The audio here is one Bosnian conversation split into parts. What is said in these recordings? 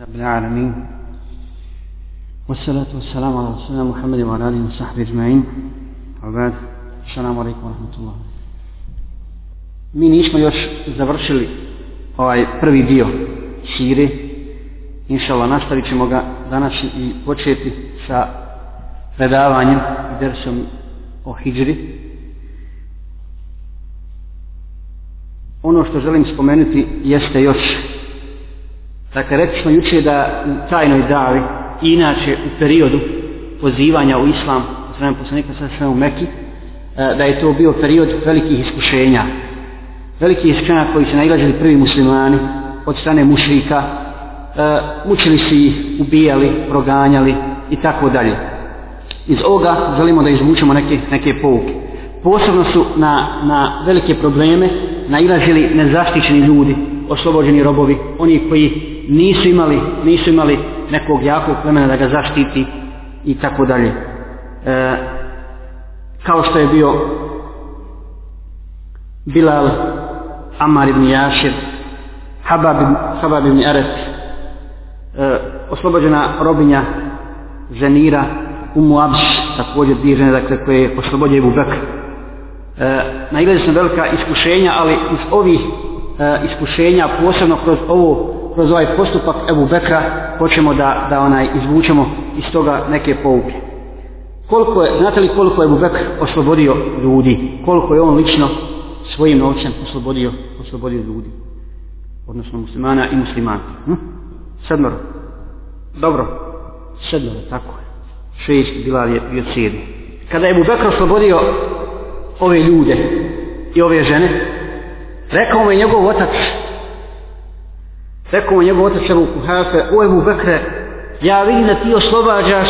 رب العالمين والصلاة والسلام على رسولنا محمد وعلى آله وصحبه أجمعين عباد السلام عليكم ورحمة الله Mi nismo još završili ovaj prvi dio sire. Inšallah, nastavit ćemo ga danas i početi sa predavanjem i dersom o hijri. Ono što želim spomenuti jeste još Dakle, rekli smo juče da u tajnoj davi, inače u periodu pozivanja u islam, u sve poslanika sve sve u Meki, e, da je to bio period velikih iskušenja. Veliki iskušenja koji se najglađali prvi muslimani od strane mušrika, e, mučili si ih, ubijali, proganjali i tako dalje. Iz ovoga želimo da izvučemo neke, neke pouke. Posebno su na, na velike probleme nailazili nezaštićeni ljudi, oslobođeni robovi, oni koji nisu imali, nisu imali nekog jakog plemena da ga zaštiti i tako dalje. E, kao što je bio Bilal, Amar ibn Jašir, Habab, Habab ibn Eret, e, oslobođena robinja Zenira, Umu Abs, također dižene, dakle, koje je oslobođe Ibu Bekr. E, na se velika iskušenja, ali iz ovih E, iskušenja posebno kroz ovo kroz ovaj postupak Ebu Bekra hoćemo da, da onaj izvučemo iz toga neke pouke koliko je, znate li koliko je Ebu Bekr oslobodio ljudi koliko je on lično svojim novcem oslobodio oslobodio ljudi odnosno muslimana i muslimana hm? sedmor dobro sedmor tako je šest bila je bio sedmi kada je Ebu Bekr oslobodio ove ljude i ove žene Rekao mu njegov otac, rekao mu njegov otac Ebu Kuhafe, o Ebu Bekre, ja vidim da ti oslobađaš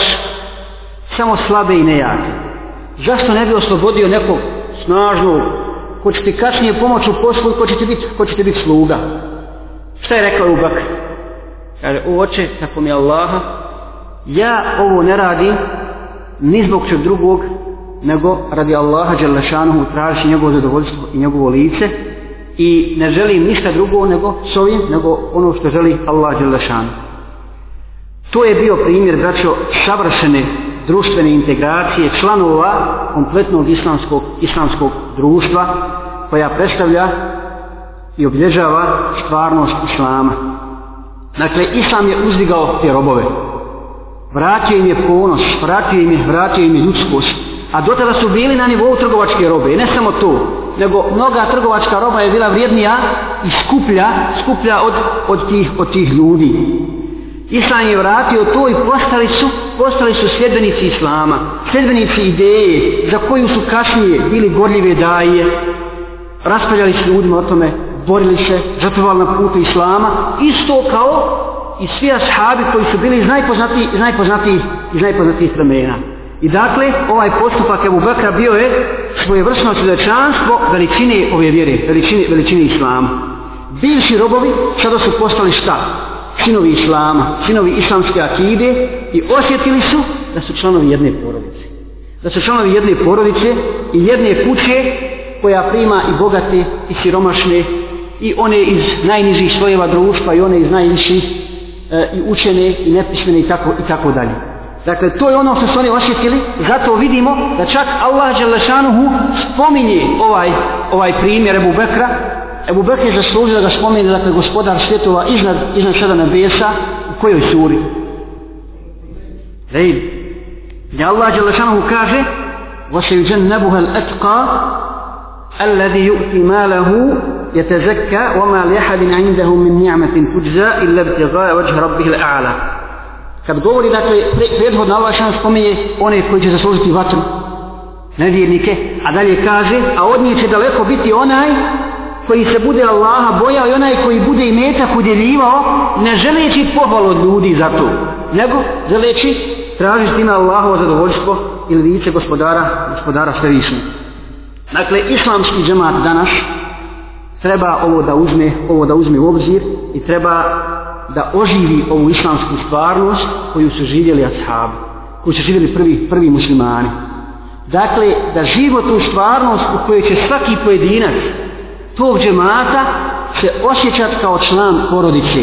samo slabe i nejake. Zašto ne bi oslobodio nekog snažnog, ko će ti kasnije pomoć u poslu, ko će ti biti, ko će ti biti sluga? Šta je rekao Ebu Bekre? Kaže, o oče, tako mi Allaha, ja ovo ne radim ni zbog čeg drugog, nego radi Allaha Đelešanohu tražiš njegovo zadovoljstvo i njegovo lice, i ne želi ništa drugo nego s ovim, nego ono što želi Allah Đelešan. To je bio primjer, braćo, savršene društvene integracije članova kompletnog islamskog, islamskog društva koja predstavlja i obilježava stvarnost islama. Dakle, islam je uzdigao te robove. Vratio im je ponos, vratio im je, vratio im je ljudskost. A do tada su bili na nivou trgovačke robe. I ne samo to, nego mnoga trgovačka roba je bila vrijednija i skuplja, skuplja od, od, tih, od tih ljudi. Islam je vratio to i postali su, postali su sljedbenici Islama, sljedbenici ideje za koju su kasnije bili gorljive daje, raspaljali su ljudima o tome, borili se, žrtovali na putu Islama, isto kao i svi ashabi koji su bili iz najpoznatijih, iz najpoznatijih, iz najpoznatijih vremena. Najpoznati I dakle, ovaj postupak Ebu Bekra bio je svojevrsno svjedočanstvo veličine ove vjere, veličine, veličine Islama. Bivši robovi sada su postali šta? Sinovi Islama, sinovi islamske akide i osjetili su da su članovi jedne porodice. Da su članovi jedne porodice i jedne kuće koja prima i bogate i siromašne i one iz najnižih slojeva društva i one iz najviših e, i učene i nepismene i tako, i tako dalje. Dakle, to je ono što su oni osjetili i zato vidimo da čak Allah Đelešanuhu spominje ovaj, ovaj primjer Ebu Bekra. Ebu Bekra je zaslužio da ga spominje, dakle, gospodar svjetova iznad, iznad sada nebesa u kojoj suri. Rejim. Gdje Allah Đelešanuhu kaže وَسَيُجَنْ نَبُهَ الْأَتْقَى الَّذِي يُؤْتِ مَالَهُ يَتَزَكَّى وَمَا لِيَحَدٍ عِنْدَهُ مِنْ نِعْمَةٍ تُجْزَى إِلَّا بِتِغَاءَ وَجْهَ رَبِّهِ الْأَعْلَى kad govori dakle pre, prethodno Allah šan spominje one koji će zaslužiti vatru nevjernike a dalje kaže a od nje će daleko biti onaj koji se bude Allaha bojao i onaj koji bude i metak udjeljivao ne želeći pohvalu od ljudi za to nego želeći tražiti ima Allahovo zadovoljstvo ili vidice gospodara gospodara svevišnje dakle islamski džemat danas treba ovo da uzme ovo da uzme u obzir i treba da oživi ovu islamsku stvarnost koju su živjeli ashabi, koju su živjeli prvi, prvi muslimani. Dakle, da živo tu stvarnost u kojoj će svaki pojedinac tog džemata se osjećat kao član porodice.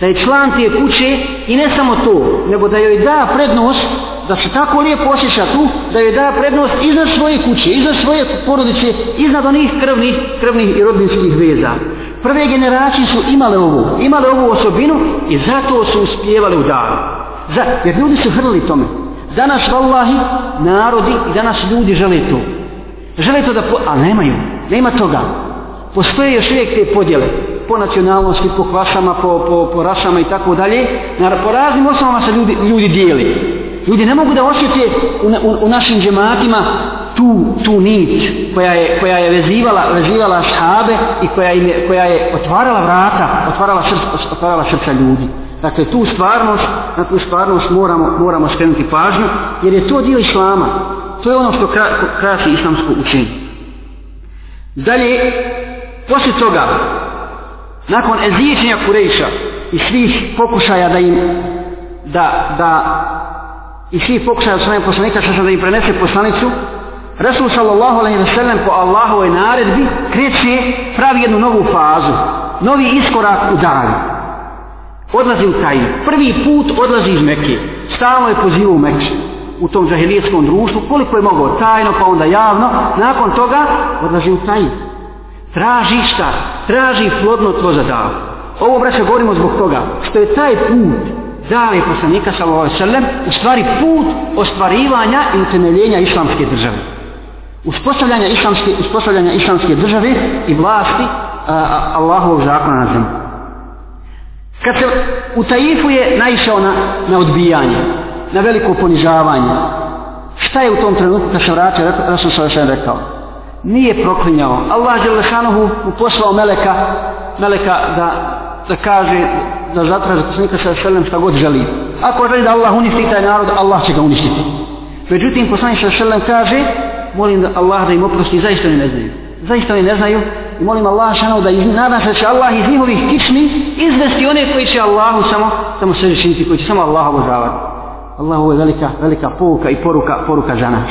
Da je član tije kuće i ne samo to, nego da joj da prednost da se tako lijepo osjeća tu, da joj da prednost iznad svoje kuće, iznad svoje porodice, iznad onih krvnih, krvnih i rodinskih veza. Prve generacije su imale ovu, imale ovu osobinu i zato su uspjevali u daru. Za, jer ljudi su hrli tome. Danas, vallahi, narodi i danas ljudi žele to. Žele to da, po, a nemaju, nema toga. Postoje još uvijek te podjele po nacionalnosti, po kvasama, po, po, po rasama i tako dalje. Po raznim osnovama se ljudi, ljudi dijeli. Ljudi ne mogu da osjeti u, u, u našim džematima tu, tu nit koja je, koja je vezivala, vezivala shabe i koja, im je, koja je otvarala vrata, otvarala, srp, otvarala srca ljudi. Dakle, tu stvarnost, na tu stvarnost moramo, moramo skrenuti pažnju, jer je to dio islama. To je ono što kra, krasi islamsko učenje. Dalje, poslije toga, nakon ezičenja Kurejša i svih pokušaja da im, da, da i svi pokušaju od svojeg poslanika sa da im prenese poslanicu, Resul sallallahu alaihi wasallam po Allahove naredbi kreće pravi jednu novu fazu, novi iskorak u davi. Odlazi u taj, prvi put odlazi iz Mekke, stalno je pozivu u Mekke, u tom zahilijetskom društvu, koliko je mogao tajno pa onda javno, nakon toga odlazi u taj. Traži šta? Traži plodno tlo za davu. Ovo braće govorimo zbog toga što je taj put dave poslanika sallallahu alaihi wasallam u stvari put ostvarivanja i utemeljenja islamske države uspostavljanja islamske, uspostavljanja islamske države i vlasti a, a, Allahovog zakona na zemlji. Kad se u Taifu je naišao na, na odbijanje, na veliko ponižavanje, šta je u tom trenutku kad se vratio, da sam sve sve rekao? Nije proklinjao. Allah je Lešanohu uposlao Meleka, Meleka da, da kaže, da zatra za posljednika sa Selem šta god želi. Ako želi da Allah uništi taj narod, Allah će ga uništiti. Međutim, posljednika sa Selem kaže, molim da Allah da im oprosti, zaista oni ne znaju. Zaista oni ne znaju i molim Allah šanao da nadam se da će Allah iz njihovih kični izvesti one koji će Allahu samo, samo sve činiti, koji će samo Allahu obožavati. Allah ovo je velika, velika pouka i poruka, poruka za nas.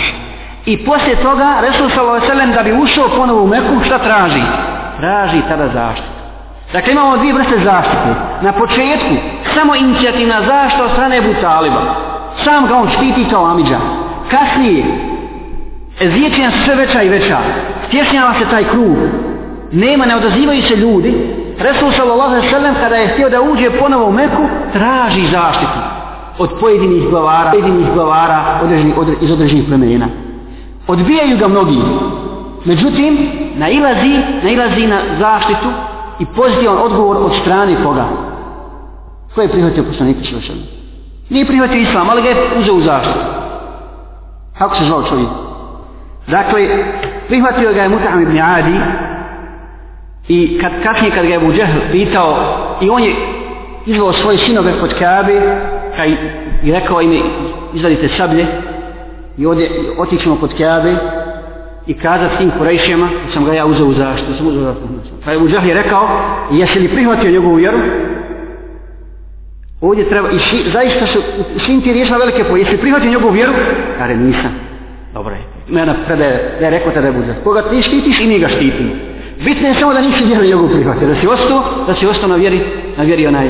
I poslije toga, Resul sallallahu da bi ušao ponovo u Meku, šta traži? Traži tada zaštitu. Dakle, imamo dvije vrste zaštite. Na početku, samo inicijativna zaštita od strane Ebu Taliba. Sam ga on štiti kao Amidža. Kasnije, Ezijet je sve veća i veća. Stješnjava se taj krug. Nema, ne odazivaju se ljudi. Resul sallallahu alaihi sallam kada je htio da uđe ponovo u Meku, traži zaštitu od pojedinih glavara, pojedinih glavara određeni, od, iz određenih plemena. Odbijaju ga mnogi. Međutim, nailazi, nailazi na zaštitu i pozitivan odgovor od strane koga? Ko je prihvatio poslanika sallallahu alaihi sallam? Nije prihvatio islam, ali ga je uzeo u zaštitu. Kako se zvao čovjek? Dakle, prihvatio ga je Mutaham ibn Adi i kad, kasnije kad ga je Abu Džehl pitao i on je izvao svoje sinove kod Kaabe kaj, pa i rekao im izvadite sablje i ovdje otićemo kod Kaabe i kazat tim Kurejšijama da sam ga ja uzeo u zaštitu sam uzeo zaštitu pa je Abu Džehl je rekao jesi li prihvatio njegovu vjeru ovdje treba i ši, zaista su svim ti riješila velike poje jesi li prihvatio njegovu vjeru kare nisam dobro je mene prede, da je rekao tebe budžet. Koga ti štitiš i mi ga štitimo. Bitno je samo da nisi vjeru jogu prihvati, da si ostao, da si ostao na vjeri, na vjeri onaj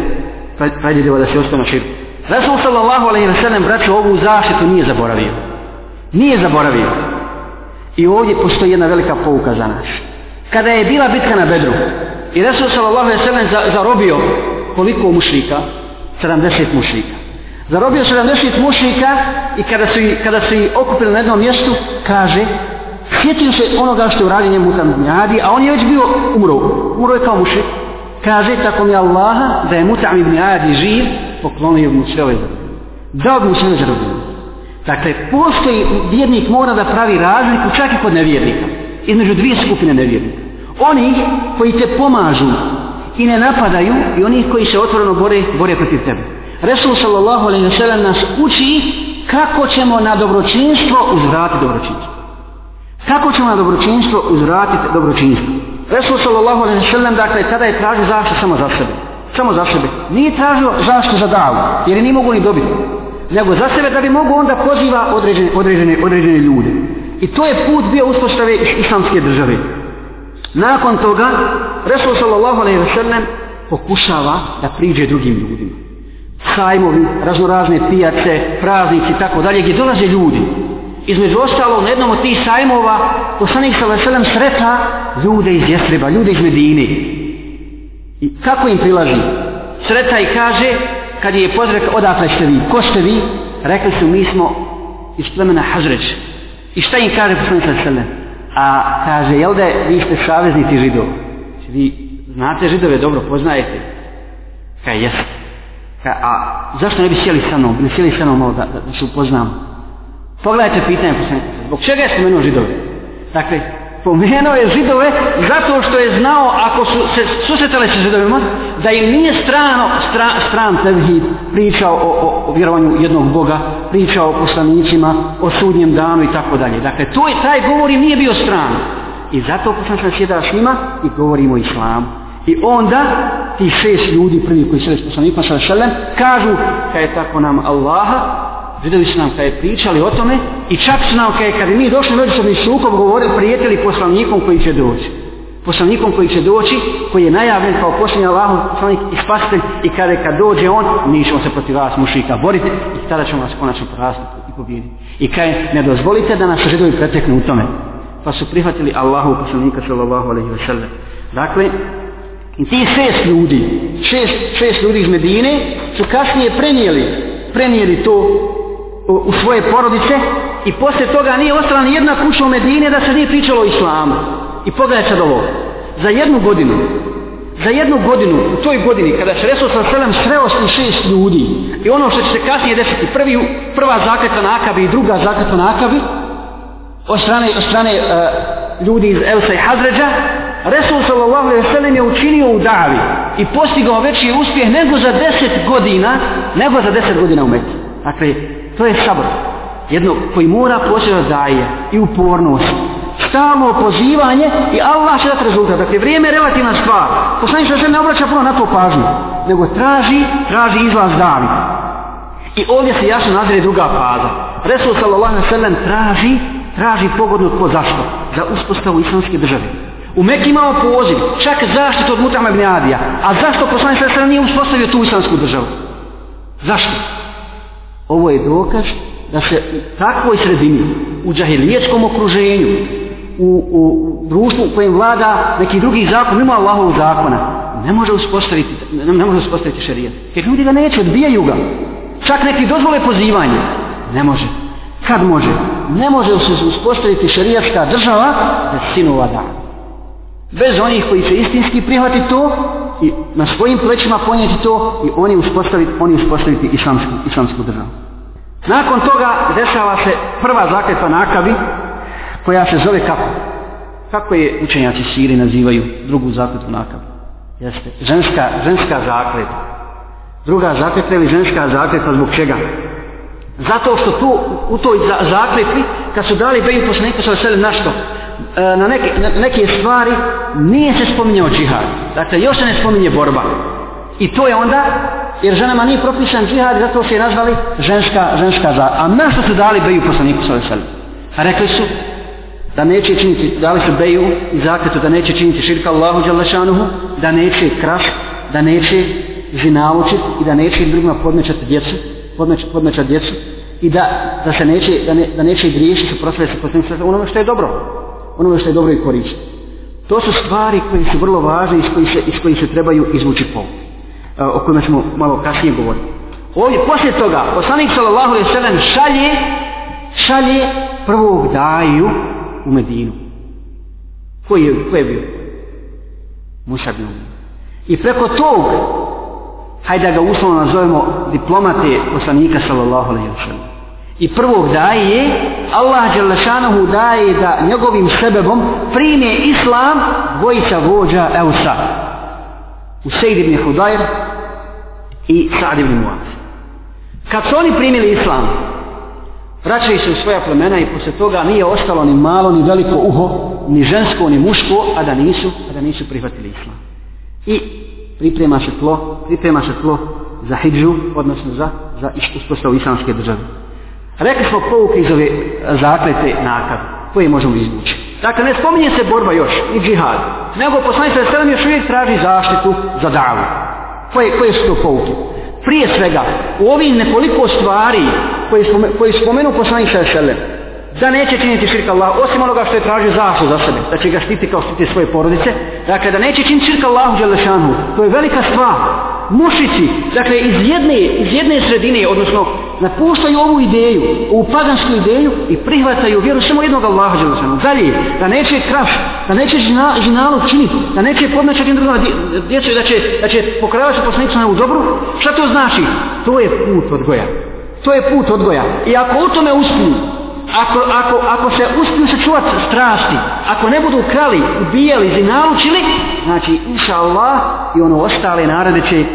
predljedeva da si ostao na širu. Rasul sallallahu alaihi wa sallam, braću, ovu zaštitu nije zaboravio. Nije zaboravio. I ovdje postoji jedna velika pouka za nas. Kada je bila bitka na Bedru, i Rasul sallallahu alaihi wa sallam zarobio koliko mušlika? 70 mušlika. Zarobio 70 mušnika i kada su, kada su okupili na jednom mjestu, kaže, sjetio se onoga što je uradio njemu tam njadi, a on je već bio umro, umro je kao mušnik. Kaže, tako mi Allaha, da je mutam ibn Adi živ, poklonio mu sve ove Dao bi mu sve zarobio. Dakle, postoji vjernik mora da pravi razliku čak i kod nevjernika. Između dvije skupine nevjernika. Oni koji te pomažu i ne napadaju i oni koji se otvoreno bore, bore protiv tebe. Resul sallallahu alaihi wasallam nas uči kako ćemo na dobročinstvo uzvratiti dobročinstvo. Kako ćemo na dobročinstvo uzvratiti dobročinstvo? Resul sallallahu alaihi wasallam dakle kada je tražio zašto samo za sebe. Samo za sebe. Nije tražio zašto za davu, jer je ni mogu ni dobiti. Nego za sebe da bi mogu onda poziva određene, određene, određene ljude. I to je put bio uspostave islamske države. Nakon toga, Resul sallallahu alaihi wasallam pokušava da priđe drugim ljudima sajmovi, raznorazne pijace, praznici i tako dalje, gdje dolaze ljudi. Između ostalog, na jednom od tih sajmova, poslanik sa veselem sreta ljude iz Jesreba, ljude iz Medini. I kako im prilaži? Sreta i kaže, kad je pozrek, odakle ste vi? Ko ste vi? Rekli su, mi smo iz plemena Hazreć. I šta im kaže poslanik sa veselem? A kaže, jel da vi ste saveznici židov? Vi znate židove, dobro, poznajete. Kaj jeste. Ka, e, a zašto ne bi sjeli sa mnom, ne sjeli sa mnom malo da, da, da se upoznamo? Pogledajte pitanje, zbog čega je spomenuo židove? Dakle, spomenuo je židove zato što je znao, ako su se susretali sa židovima, da im nije strano, stra, stran tevhid pričao o, o, o vjerovanju jednog Boga, pričao o poslanicima, o sudnjem danu i tako dalje. Dakle, to je, taj govori nije bio stran. I zato poslanica sjeda s njima i govorimo islam. I onda ti šest ljudi prvi koji sjeli s poslanikom sa šelem, kažu kaj je tako nam Allaha, videli su nam kaj je pričali o tome i čak su nam kaj je kad mi došli međusobni sukob govorili prijatelji poslanikom koji će doći. Poslanikom koji će doći, koji je najavljen kao posljednji Allahom poslanik i spasitelj i kada kad dođe on, mi ćemo se protiv vas mušika boriti i tada ćemo vas konačno porastiti i pobijediti. I kaj ne dozvolite da nas židovi preteknu u tome. Pa su prihvatili Allahu poslanika sallallahu alaihi wa sallam. Dakle, ti šest ljudi, šest, šest ljudi iz Medine su kasnije prenijeli, prenijeli to u svoje porodice i posle toga nije ostala ni jedna kuća u Medine da se nije pričalo o islamu. I pogledaj sad ovo. Za jednu godinu, za jednu godinu, u toj godini kada se Resul sa selem sreo su šest ljudi i ono što će se kasnije desiti, prvi, prva zakljeta na Akabi i druga zakljeta na Akabi, od strane, od strane uh, ljudi iz Elsa i Hazređa, Resul sallallahu alejhi ve sellem je učinio u davi i postigao veći uspjeh nego za 10 godina, nego za 10 godina u Mekki. Dakle, to je sabr. Jedno koji mora posjeda daje i upornost. Stalno pozivanje i Allah će dati rezultat. Dakle, vrijeme je relativna stvar. Poslanik sallallahu ne obraća puno na to pažnju, nego traži, traži izlaz davi. I ovdje se jasno nazire druga faza. Resul sallallahu alejhi ve sellem traži traži pogodno tko zašto za uspostavu islamske države. U Mekke imao poziv, čak zaštitu od Mutama ibn Adija. A zašto poslanik sve nije uspostavio tu islamsku državu? Zašto? Ovo je dokaz da se u takvoj sredini, u džahilijetskom okruženju, u, u, u društvu u kojem vlada neki drugi zakon, mimo Allahovog zakona, ne može uspostaviti, ne, ne može uspostaviti šarijet. Jer ljudi ga neće, odbijaju ga. Čak neki dozvole pozivanje. Ne može. Kad može? Ne može se uspostaviti šarijetska država bez sinova dana bez onih koji će istinski prihvatiti to i na svojim plećima ponijeti to i oni uspostaviti, oni uspostaviti islamsku, islamsku državu. Nakon toga dešava se prva zakljetva na Akabi, koja se zove kako? Kako je učenjaci Siri nazivaju drugu zakljetvu na Akabi? Jeste, ženska, ženska zakljetva. Druga zakljetva ili ženska zakljetva zbog čega? Zato što tu, u toj zakljetvi, kad su dali Bejim poslaniku sa veselim našto, E, na neke, na neke stvari nije se spominjao džihad. Dakle, još se ne spominje borba. I to je onda, jer ženama nije propisan džihad, zato se je nazvali ženska, ženska za. A na što su dali beju poslaniku sa veseli? A rekli su da neće činiti, dali su beju i zakretu da neće činiti širka Allahu Đalešanuhu, da neće kraš, da neće zinavučit i da neće drugima podmećati djecu, podmećati, podmećati djecu i da, da se neće, da, ne, da neće griješiti, suprotstaviti se poslaniku sa veseli, onome što je dobro onome što je dobro i korisno. To su stvari koje su vrlo važne i iz kojih se, iz kojih se trebaju izvući pol. O kojima ćemo malo kasnije govoriti. Ovdje, poslije toga, poslanik sallallahu alaihi sallam šalje, šalje prvog daju u Medinu. Koji je, ko je bio? Musa bin I preko tog, hajde da ga uslovno nazovemo diplomate poslanika sallallahu alaihi sallam i prvog daje je Allah Đelešanohu daje da njegovim sebebom prime Islam dvojica vođa Eusa u Sejd ibn Hudajr i Sa'd ibn Muaz kad su oni primili Islam vraćali se u svoja plemena i posle toga nije ostalo ni malo ni veliko uho ni žensko ni muško a da nisu, a da nisu prihvatili Islam i priprema se tlo priprema se tlo za hijđu odnosno za, za uspostav islamske države Rekli smo pouke iz ove zakljete nakav, koje možemo izvući. Dakle, ne spominje se borba još, ni džihad, nego poslanje sve sve još uvijek traži zaštitu za davu. Koje, koje su to pouke? Prije svega, u ovim nekoliko stvari koje, spome, koje spomenu poslanje sve sve sve da neće činiti širka Allah, osim onoga što je tražio zasu za sebe, da će ga štiti kao štiti svoje porodice, dakle da neće činiti širka Allahu Đelešanu, to je velika stvar, mušici, dakle iz jedne, iz jedne sredine, odnosno napuštaju ovu ideju, ovu pagansku ideju i prihvataju vjeru samo jednog Allaha Đelešanu, dalje, da neće kraš, da neće žina, žinalo činiti, da neće podnačati jednog djeca, da će, da će pokravati poslanicu u dobru, šta to znači? To je put odgoja. To je put odgoja. I ako u tome uspiju, ako, ako, ako se uspiju se čuvati strasti, ako ne budu krali, ubijali, zinalučili, znači, inša Allah, i ono ostale narade će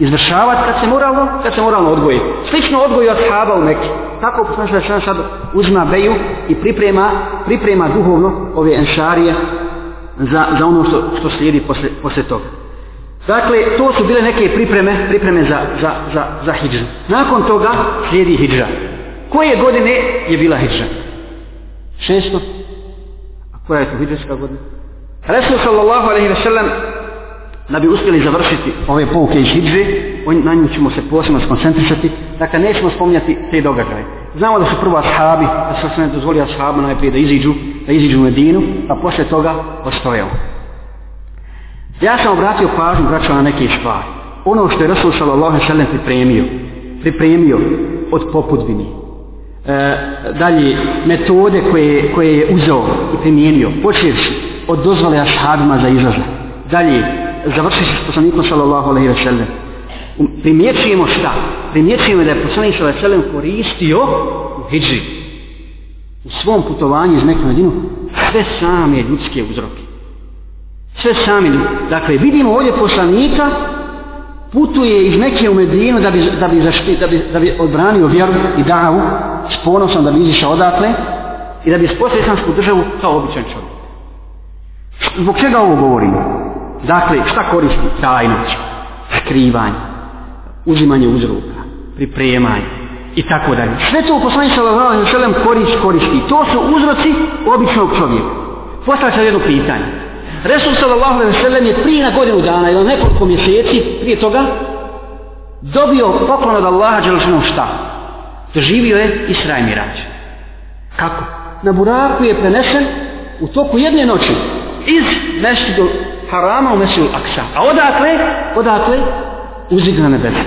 izvršavati kad se moralno, kad se moralno odgoji. Slično odgoji od haba u Mekke. Tako poslanče da sam sad uzma beju i priprema, priprema duhovno ove enšarije za, za ono što, što slijedi posle, posle toga. Dakle, to su bile neke pripreme, pripreme za, za, za, za hijđu. Nakon toga slijedi hijđa. Koje godine je bila hijra? Šesto. A koja je to hijrska godina? Resul sallallahu alaihi ve sellem da bi uspjeli završiti ove pouke iz hijre, na nju ćemo se posebno skoncentrisati, dakle nećemo spomnjati te događaje. Znamo da su prvo ashabi, da su se ne dozvolili ashabima najprije da iziđu, da iziđu u Medinu, pa posle toga ostojeo. Ja sam obratio pažnju, braćo, na neke stvari. Ono što je Resul sallallahu alaihi ve sellem pripremio, pripremio od poputbini, e, dalje metode koje, koje je uzeo i primijenio, počeći od dozvole ashabima za izlaze. Dalje, završi se s poslanikom sallallahu alaihi ve sellem. Primjećujemo šta? Primjećujemo da je poslanik sallallahu alaihi ve sellem koristio u hijri. U svom putovanju iz neke medinu sve same ljudske uzroke. Sve same ljudske. Dakle, vidimo ovdje poslanika putuje iz neke u medinu da bi, da bi, zaštit, da bi, da bi odbranio vjeru i davu ponosom da bi izišao odatle i da bi spostao islamsku državu kao običan čovjek. Zbog čega ovo govorim? Dakle, šta koristi tajnoć, skrivanje, uzimanje uzruka, pripremanje i tako dalje. Sve to u poslanicu Allahovim selem korist koristi. To su uzroci običnog čovjeka. Postavlja se jedno pitanje. Resul sallallahu sallam je prije na godinu dana, ili nekoliko mjeseci prije toga, dobio poklon od Allaha Đelšanom šta? Doživio je Isra i Mirađ. Kako? Na buraku je prenesen u toku jedne noći iz Mesidu Harama u Mesidu Aksa. A odakle? Odakle? Uzigna nebesa.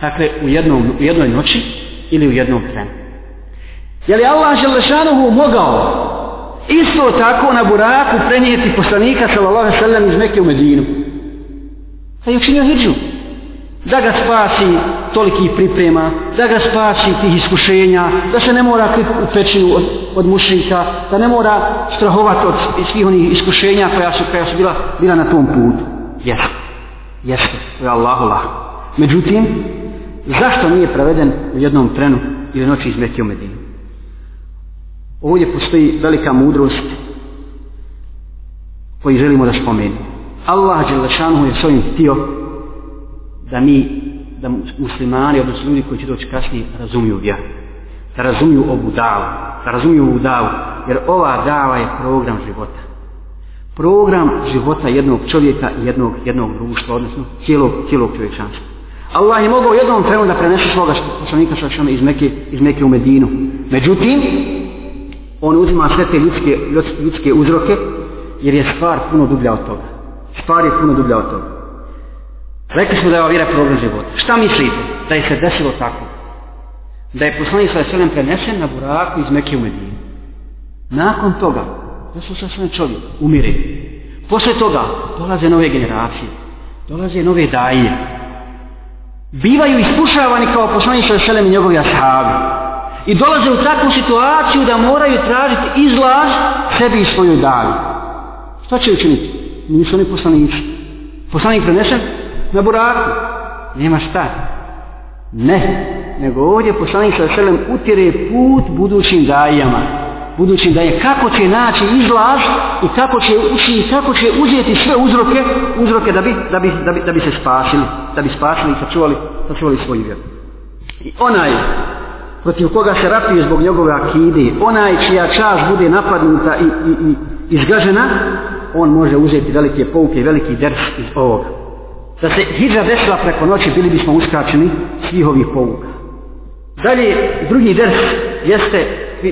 Dakle, u, jednom, u jednoj noći ili u jednom trenu. Je li Allah Želešanovu mogao isto tako na buraku prenijeti poslanika sallallahu sallam iz Mekke u Medinu? Pa je učinio hijđu da ga spasi toliki priprema, da ga spasi tih iskušenja, da se ne mora klip u pečinu od, od mušnika, da ne mora strahovati od svih onih iskušenja koja su, koja su bila, bila na tom putu. Jer, jeste, je Allah, Allah. Međutim, zašto nije preveden u jednom trenu ili noći iz Mekije u Medinu? Ovdje postoji velika mudrost koju želimo da spomenu. Allah je svojim tijom da mi, da muslimani, odnosno ljudi koji će doći kasnije, razumiju vjeru. Da razumiju ovu davu. Da razumiju ovu davu. Jer ova dava je program života. Program života jednog čovjeka, jednog, jednog društva, odnosno cijelog, cijelog čovječanstva. Allah je mogao jednom trenutku da prenese svoga poslanika sa šame ono iz Mekke, iz Mekke u Medinu. Međutim, on uzima sve te ljudske, ljudske uzroke, jer je stvar puno dublja od toga. Stvar je puno dublja od toga. Rekli smo da je ova vjera problem života. Šta mislite? Da je se desilo tako? Da je poslanik sa veselem prenesen na buraku iz Mekije u Medinu. Nakon toga, da su sa veselem čovjek, umire. Posle toga, dolaze nove generacije. Dolaze nove daje. Bivaju iskušavani kao poslanik sa veselem i njegovi ashabi. I dolaze u takvu situaciju da moraju tražiti izlaz sebi i svoju daju. Šta će učiniti? Nisu oni poslanici. Poslanik prenesen, na buraku. Nema šta. Ne. Nego ovdje poslanik sa selem utire put budućim dajama. Budućim daje kako će naći izlaz i kako će ući i kako će uzeti sve uzroke, uzroke da bi, da bi, da bi, da bi se spasili, da bi spasili i sačuvali, sačuvali svoju vjeru. I onaj protiv koga se ratuje zbog njegove akide, onaj čija čas bude napadnuta i, i, i izgažena, on može uzeti velike pouke i veliki ders iz ovoga. Da se hijra desila preko noći, bili bismo uskačeni svih ovih pouka. Dalje, drugi ders jeste,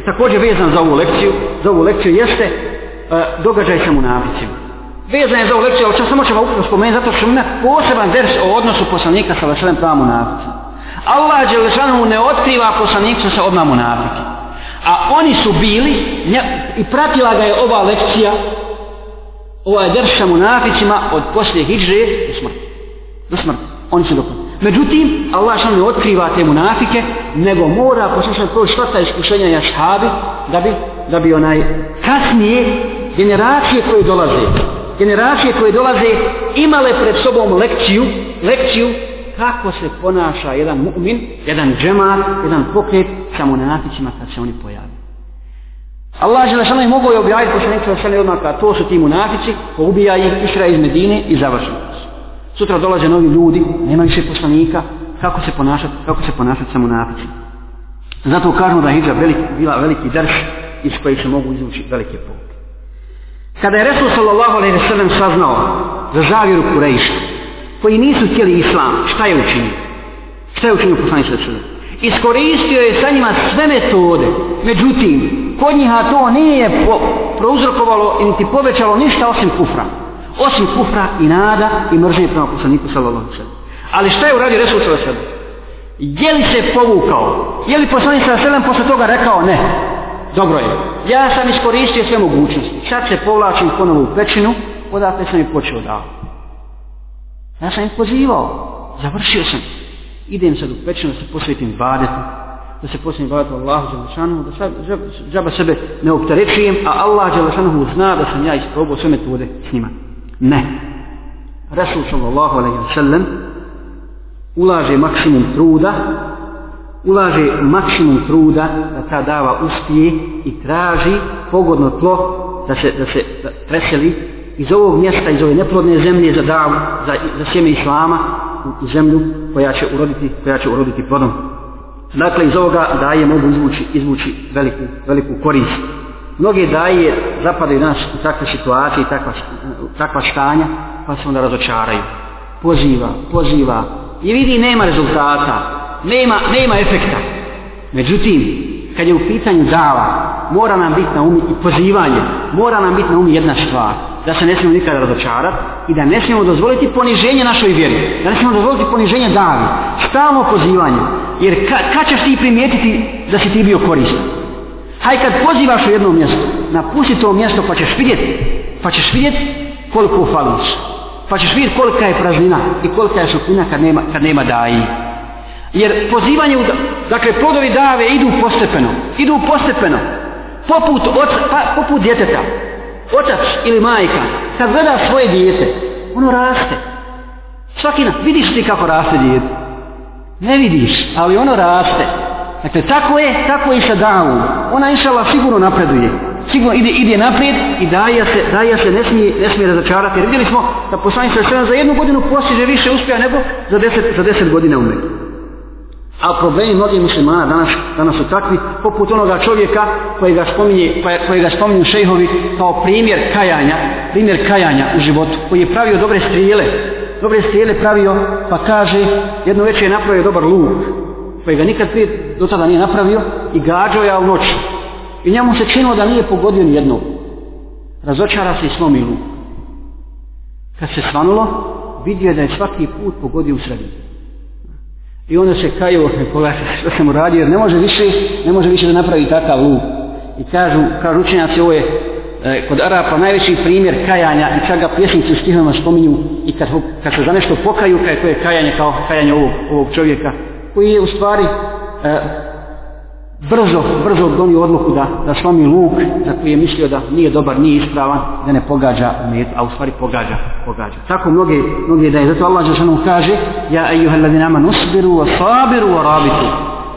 također vezan za ovu lekciju, za ovu lekciju jeste uh, događaj sa munaficima. Vezan je za ovu lekciju, ali sam samo ćemo ukupno spomenuti, zato što ima poseban ders o odnosu poslanika sa veselem prava munafica. Allah Đelešanu ne otkriva poslanicu sa odmah munafike. A oni su bili, nje, i pratila ga je ova lekcija, ova je ders sa munaficima od poslije hijđe i smrti do smrti. Oni će dokon. Međutim, Allah što ne otkriva te munafike, nego mora poslušati to šta ta iskušenja i ashabi, da bi, da bi onaj kasnije generacije koje dolaze, generacije koje dolaze imale pred sobom lekciju, lekciju kako se ponaša jedan mu'min, jedan džemar, jedan pokret sa munaficima kad se oni pojavi. Allah je našalno i mogo je objaviti poslanicu sa sve odmah, to su ti munafici ko ubija ih, išra iz Medine i završuje sutra dolaze novi ljudi, nema više poslanika, kako se ponašati, kako se ponašati samo napici. Zato kažemo da je hijđa velik, bila veliki drž iz kojih se mogu izvući velike pouke. Kada je Resul sallallahu alaihi sallam saznao za zavjeru Kurejšta, koji nisu htjeli islam, šta je učinio? Šta je učinio poslanik sallallahu Iskoristio je sa njima sve metode, međutim, kod njiha to nije po, prouzrokovalo ti povećalo ništa osim kufra osim kufra i nada i mržnje prema poslaniku sallallahu alejhi Ali šta je uradio Resul sallallahu alejhi Je li se povukao? Je li poslanik sallallahu posle toga rekao ne? Dobro je. Ja sam iskoristio sve mogućnosti. Sad se povlačim ponovo u pećinu, odatle sam je počeo da. Ja sam ih pozivao. Završio sam. Idem sad u pećinu da se posvetim badetu, da se posvetim badetu Allahu Đelešanu, da sad džaba sebe ne opterećujem, a Allah Đelešanu zna da sam ja isprobao sve metode s njima. Ne. Resul sallallahu alaihi wa sallam ulaže maksimum truda ulaže maksimum truda da ta dava uspije i traži pogodno tlo da se, da se da preseli iz ovog mjesta, iz ove neplodne zemlje za, davu, za, za sjeme Islama u, u zemlju koja će uroditi, koja će uroditi plodom. Dakle, iz ovoga daje mogu izvući, izvući veliku, veliku korist. Mnoge daje zapadaju nas u takve situacije i takva situacija takva stanja, pa se onda razočaraju. Poziva, poziva i vidi nema rezultata, nema, nema efekta. Međutim, kad je u pitanju dava, mora nam biti na umi i pozivanje, mora nam biti na umi jedna stvar, da se ne smijemo nikada razočarati i da ne smijemo dozvoliti poniženje našoj vjeri, da ne smijemo dozvoliti poniženje davi, stalno pozivanje, jer ka, kad ćeš ti primijetiti da si ti bio koristan? Hajde kad pozivaš u jedno mjesto, napusti to mjesto pa ćeš vidjeti, pa ćeš vidjeti koliko fališ. Pa ćeš vidjeti kolika je praznina i kolika je šupina kad nema, kad nema daji. Jer pozivanje, u, dakle, plodovi dave idu postepeno. Idu postepeno. Poput, oca, pa, poput djeteta. Otac ili majka, kad gleda svoje dijete, ono raste. Svaki na, vidiš ti kako raste dijete? Ne vidiš, ali ono raste. Dakle, tako je, tako je i sa davom. Ona išala sigurno napreduje sigurno ide, ide naprijed i daja se, daja se ne, smije, ne smije razačarati. Jer vidjeli smo da poslanica je za jednu godinu postiže više uspjeha nego za deset, za deset godina u Meku. A problemi mnogih muslimana danas, danas su takvi, poput onoga čovjeka koji ga spominje, koje, koje spominju šejhovi kao primjer kajanja, primjer kajanja u životu, koji je pravio dobre strijele, dobre strijele pravio, pa kaže, jedno večer je napravio dobar luk, koji ga nikad prije do tada nije napravio i gađao ja u noću. I njemu se činilo da nije pogodio ni jednog. Razočara se i slomi luk. Kad se svanulo, vidio je da je svaki put pogodio u sredinu. I onda se kaju, pogledajte što sam uradio, jer ne može više, ne može više da napravi takav luk. I kažu, kažu učenjaci, ovo je e, kod Arapa najveći primjer kajanja i čak ga pjesnici u stihama spominju i kad, kad se za nešto pokaju, kaj, to je kajanje kao kajanje ovog, ovog čovjeka koji je u stvari e, brzo, brzo donio odluku da, da slomi luk za koji je mislio da nije dobar, nije ispravan, da ne pogađa met, a u stvari pogađa, pogađa. Tako mnoge, mnoge da je. Zato Allah za sanom kaže, ja ejuha ladinama nusbiru, a sabiru, a rabitu.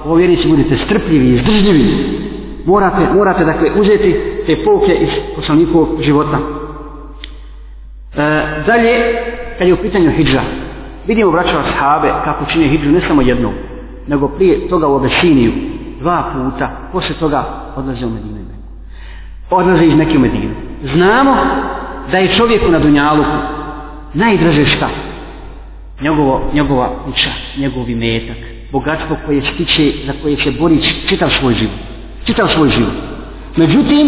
Ovo vjerici budite strpljivi, izdržljivi. Morate, morate dakle uzeti te pouke iz poslanikovog života. E, dalje, kad je u pitanju hijđa, vidimo braćova sahabe kako čine hijđu ne samo jednom, nego prije toga u obesiniju, dva puta, posle toga odlaze u Medinu i Meku. Odlaze iz Meku u Medinu. Znamo da je čovjeku na Dunjaluku najdraže šta? Njegovo, njegova kuća, njegovi metak, bogatstvo koje stiče, za koje će borići čitav svoj život. Čitav svoj život. Međutim,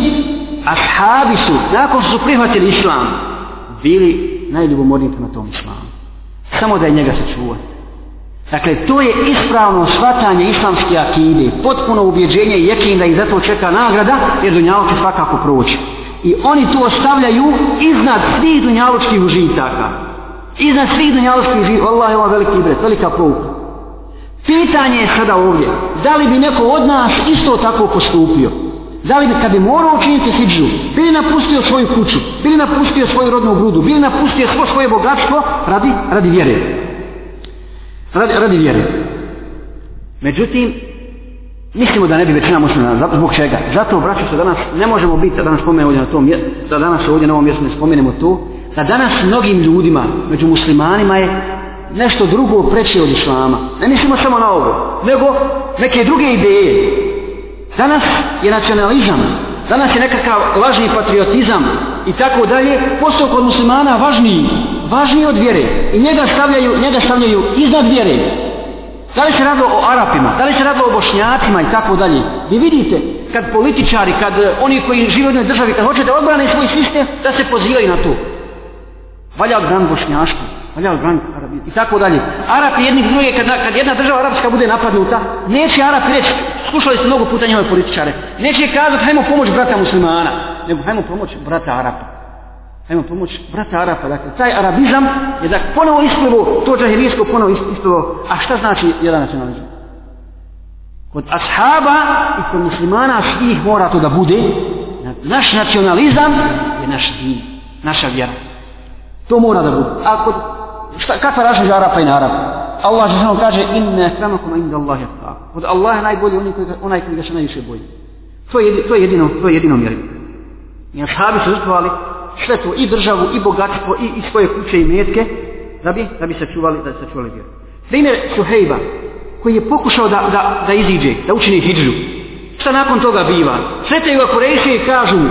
ashabi su, nakon su prihvatili islam, bili najljubomorniji prema tom islamu. Samo da je njega sačuvati. Dakle, to je ispravno shvatanje islamske akide, potpuno ubjeđenje i jekin da im zato čeka nagrada, jer dunjaloče svakako proći. I oni to ostavljaju iznad svih dunjaločkih užitaka. Iznad svih dunjaločkih užitaka. Allah je ova veliki bret, velika pouka. Pitanje je sada ovdje, da li bi neko od nas isto tako postupio? Da li bi kad bi morao učiniti hijđu, bili napustio svoju kuću, bili napustio svoju rodnu grudu, bili napustio svo svoje bogatstvo radi, radi vjere? radi, radi vjere. Međutim, mislimo da ne bi većina muslima, zbog čega? Zato, braću se, danas ne možemo biti, da danas spomenemo ovdje na tom mjestu, da danas ovdje na ovom mjestu ne spomenemo to, da danas mnogim ljudima, među muslimanima je nešto drugo preče od islama. Ne mislimo samo na ovo, nego neke druge ideje. Danas je nacionalizam, danas je nekakav lažni patriotizam i tako dalje, postao kod muslimana važniji važniji od vjere i njega stavljaju, njega stavljaju iznad vjere. Da li se radilo o Arapima, da li se radilo o Bošnjacima i tako dalje. Vi vidite, kad političari, kad eh, oni koji žive u jednoj državi, kad hoćete odbrane svoj sistem, da se pozivaju na to. Valja odbran Bošnjaško, valja odbran Arabija i tako dalje. Arapi jednih druge, kad, kad jedna država arapska bude napadnuta, neće Arap reći, slušali ste mnogo puta njove političare, neće kazati hajmo pomoć brata muslimana, nego hajmo pomoć brata Arapa. Hajmo pomoć brata Arapa. Dakle, taj arabizam je da ponovo isplivo, to džahirijsko ponovo isplivo. A šta znači jedan nacionalizam? Kod ashaba i kod muslimana svih mora to da bude. Naš nacionalizam je naš din, naša vjera. To mora da bude. A kod, šta, kakva razlija Arapa i na Arapa? Allah za kaže inna akramakum inda Allahi at-taqwa. Kod Allaha najbolji oni koji onaj koji ga najviše boji. To je to je jedino to je jedino mjerilo. Ja sabi su zvali štetu i državu i bogatstvo i, i svoje kuće i metke da bi, da bi se čuvali da se čuvali vjeru. Primjer Suhejba koji je pokušao da, da, da iziđe, da učini hijđu. Šta nakon toga biva? Svete ga Kurejšije i kažu mu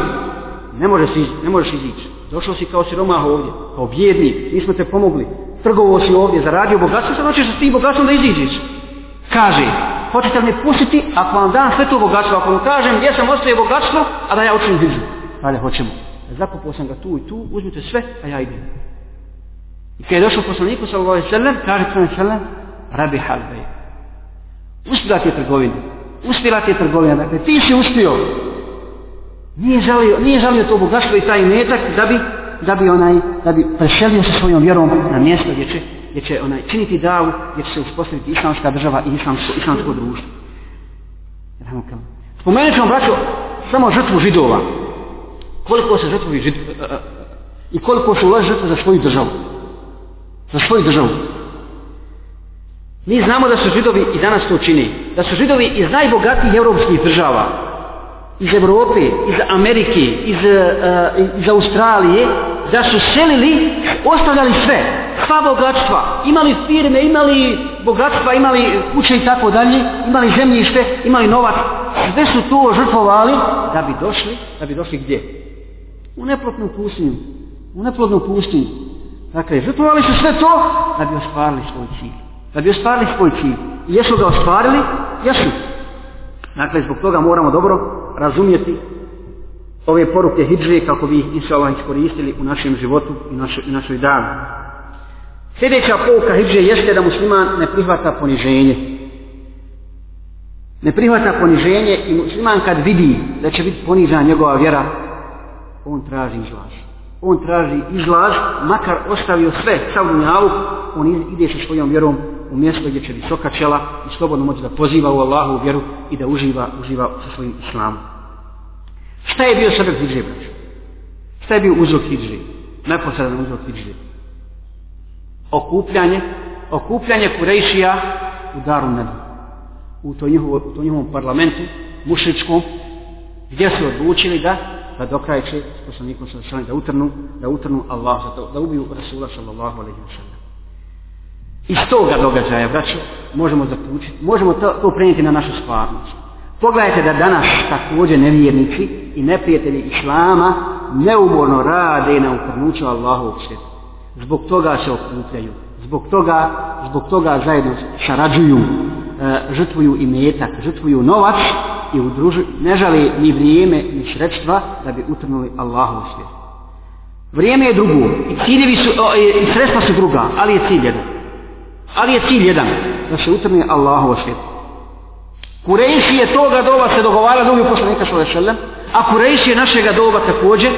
ne, može si, ne možeš izići. Došao si kao siromah ovdje, kao vjedni, mi smo te pomogli. Trgovo si ovdje, zaradio bogatstvo, sad hoćeš s tim bogatstvom da iziđeš. Kaže, hoćete me pustiti ako vam dam sve to bogatstvo, ako vam kažem gdje sam ostavio bogatstvo, a da ja učinim hijđu. Ali hoćemo zakupao sam ga tu i tu, uzmite sve, a ja idem. I kada je došao poslaniku, sallallahu alaihi sallam, kaže sallam sallam, rabi halbej. Uspila ti je trgovina. Uspila ti je trgovina. Dakle, ti si uspio. Nije žalio, nije žalio to bogatstvo i taj metak da bi, da bi onaj, da bi preselio sa svojom vjerom na mjesto gdje će, gdje će onaj činiti davu, gdje će se uspostaviti islamska država i islamsko, islamsko društvo. Spomenut ću vam, braćo, samo žrtvu židova koliko se žrtvovi žid, e, e, i koliko se ulaži žrtve za svoju državu. Za svoju državu. Mi znamo da su židovi i danas to čini. Da su židovi iz najbogatijih evropskih država. Iz Evrope, iz Amerike, iz, uh, iz Australije. Da su selili, ostavljali sve. Sva bogatstva. Imali firme, imali bogatstva, imali kuće i tako dalje. Imali zemljište, imali novac. Sve su to žrtvovali da bi došli, da bi došli gdje? u neplotnu pustinju, u neplodnu pustinju. Dakle, žrtvovali su sve to da bi ostvarili svoj cilj. Da bi ostvarili svoj cilj. I jesu ga ostvarili? Jesu. Dakle, zbog toga moramo dobro razumjeti ove poruke hijdžije kako bi ih inšalama iskoristili u našem životu i našoj, i našoj dani. Sljedeća pouka hijdžije jeste da musliman ne prihvata poniženje. Ne prihvata poniženje i musliman kad vidi da će biti ponižan njegova vjera, on traži izlaz. On traži izlaz, makar ostavio sve, sav dunjavu, on ide sa svojom vjerom u mjesto gdje će visoka čela i slobodno moći da poziva u Allahu vjeru i da uživa, uživa sa svojim islamom. Šta je bio sebe hijdžije, braću? Šta je bio uzrok hijdžije? Neposredan uzrok hijdžije. Okupljanje, okupljanje Kurejšija u daru nebu. U to njihovom parlamentu, mušličkom, gdje su odlučili da da dokrajeće s poslanikom sa da utrnu, da utrnu Allah, da, da ubiju Rasula sallallahu alaihi wa sallam. Iz toga događaja, braćo, možemo zaključiti, možemo to, to prenijeti na našu stvarnost. Pogledajte da danas također nevjernici i neprijatelji Islama neumorno rade na uprnuću Allahu svijet. Zbog toga se okupljaju, zbog toga, zbog toga zajedno šarađuju, e, žrtvuju i metak, žrtvuju novac, i udruži, ne žali ni vrijeme ni sredstva da bi utrnuli Allahovu svijetu. Vrijeme je drugo i ciljevi su, o, i sredstva su druga, ali je cilj jedan. Ali je cilj jedan, da se utrne Allahovo svijet. Kurejši je toga doba se dogovara drugi poslanika sa Lešelem, a Kurejši je našega doba također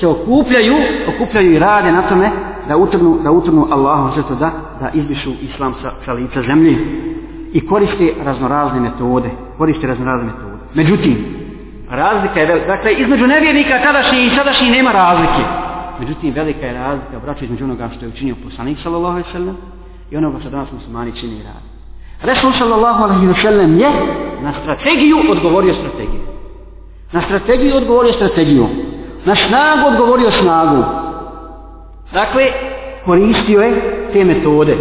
se okupljaju, okupljaju i rade na tome da utrnu, da utrnu Allahovo svijet, da, da izbišu islam sa, sa lica zemlje i koriste raznorazne metode. Koriste raznorazne metode. Međutim, razlika je velika. Dakle, između nevjernika tadašnji i sadašnji nema razlike. Međutim, velika je razlika, braću, između onoga što je učinio poslanik, sallallahu alaihi sallam, i onoga što danas muslimani čini i radi. Resul, sallallahu alaihi sallam, je na strategiju odgovorio strategiju. Na strategiju odgovorio strategiju. Na snagu odgovorio snagu. Dakle, koristio je te metode.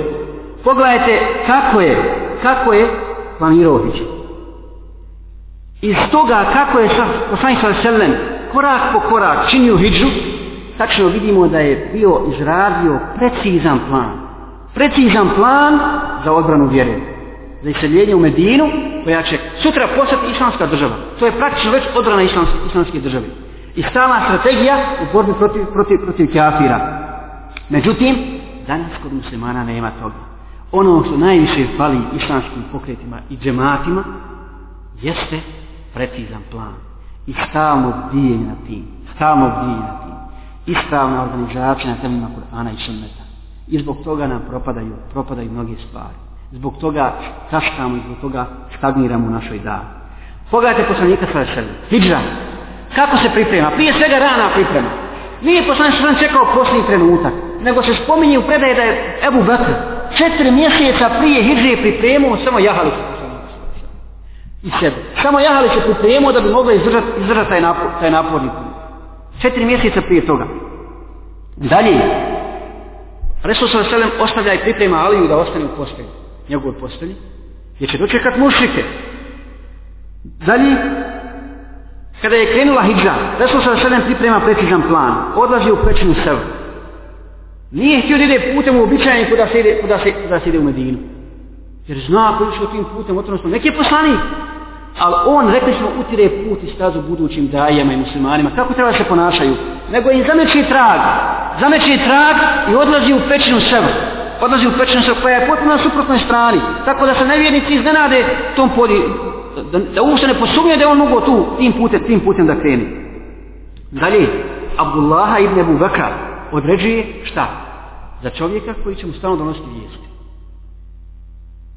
Pogledajte kako je kako je planirao hijđu. Iz toga kako je sa poslanik sa selem korak po korak činio hijđu, tačno vidimo da je bio izradio precizan plan. Precizan plan za odbranu vjere. Za iseljenje u Medinu, koja će sutra postati islamska država. To je praktično već odbrana islams, islamske države. I stala strategija u borbi protiv, protiv, protiv kafira. Međutim, danas kod muslimana nema toga ono što najviše fali islamskim pokretima i džematima jeste precizan plan i stalno bdijenje na tim stalno bdijenje na tim ispravna organizacija na temeljima Kur'ana i Sunneta i zbog toga nam propadaju propadaju mnoge stvari zbog toga kaškamo i zbog toga stagniramo u našoj dani pogledajte poslanika sve sve hijra kako se priprema prije svega rana priprema nije poslanik sve čekao posljednji trenutak nego se spominje u predaje da je Ebu Bekr četiri mjeseca prije hiđe pripremio samo jahali se i sebe. Samo jahali se pripremio da bi mogla izdržati izdržat taj, napor, taj napornik. Četiri mjeseca prije toga. Dalje, Resul sa selem ostavlja i priprema Aliju da ostane u postelji, njegovoj postelji, jer će dočekat mušike. Dalje, kada je krenula hijđa, Resul sa selem priprema precizan plan, odlazi u pećinu sebe. Nije htio da ide putem u običajnim kuda se ide, kuda se, kuda se ide u Medinu. Jer zna ako išlo tim putem, otvrno smo neki poslani. Ali on, rekli smo, utire put i stazu budućim dajama i muslimanima. Kako treba se ponašaju? Nego im zameće trag. Zameće trag i odlazi u pećinu sebe. Odlazi u pećinu sebe koja je potpuno na suprotnoj strani. Tako da se nevjernici iznenade tom podi... Da, da uopšte ne posumnje da je on mogao tu, tim putem, tim putem da kreni. Dalje, Abdullaha ibn Abu Bakar određuje šta? Za čovjeka koji će mu stano donositi vijest.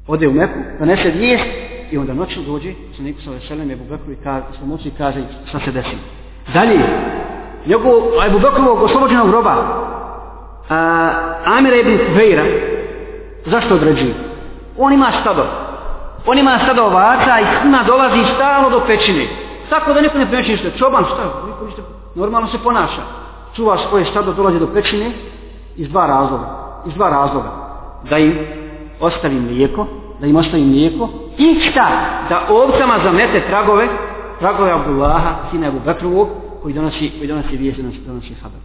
Ode u Meku, donese vijest i onda noćno dođe, sa neko sa veselem Ebu Bekru i sa moći kaže šta se desi. Dalje, njegov Ebu Bekruvog oslobođenog groba, a, Amir ibn Veira, zašto određuje? On ima stado. On ima stado ovaca i sna dolazi stalo do pećine. Tako da neko ne pećine što je čoban, šta? Niko ništa, normalno se ponaša. Čuva svoje stado, dolazi do pećine, iz dva razloga. Iz dva razloga. Da im ostavim lijeko, da im ostavim lijeko. I šta? Da ovcama zamete tragove, tragove Abdullaha, sina Abu Bakrovog, koji donosi, koji donosi vijest, donosi, donosi haber.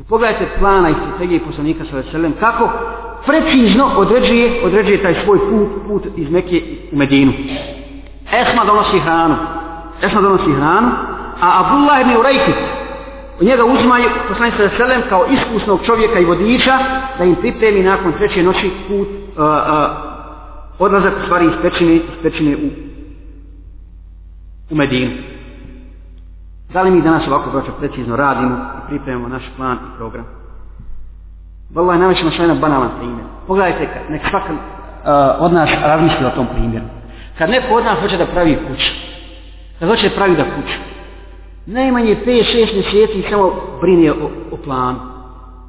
I pogledajte plana i strategije poslanika sa veselem, kako precizno određuje, određuje taj svoj put, put iz Mekije u Medinu. Esma donosi hranu. Esma donosi hranu, a Abdullah ibn Urejkut, U njega uzimaju poslanik sa selem kao iskusnog čovjeka i vodiča da im pripremi nakon treće noći put a, a, odlazak u stvari iz pećine, iz pećine u, u Medinu. Da li mi danas ovako vraćo precizno radimo i pripremamo naš plan i program? Vrlo je namećemo što je jedan banalan primjer. Pogledajte, nek svakam uh, od nas razmisli o tom primjeru. Kad neko od nas hoće da pravi kuću, kad hoće da pravi da kuću, najmanje 5-6 mjeseci samo brine o, o planu.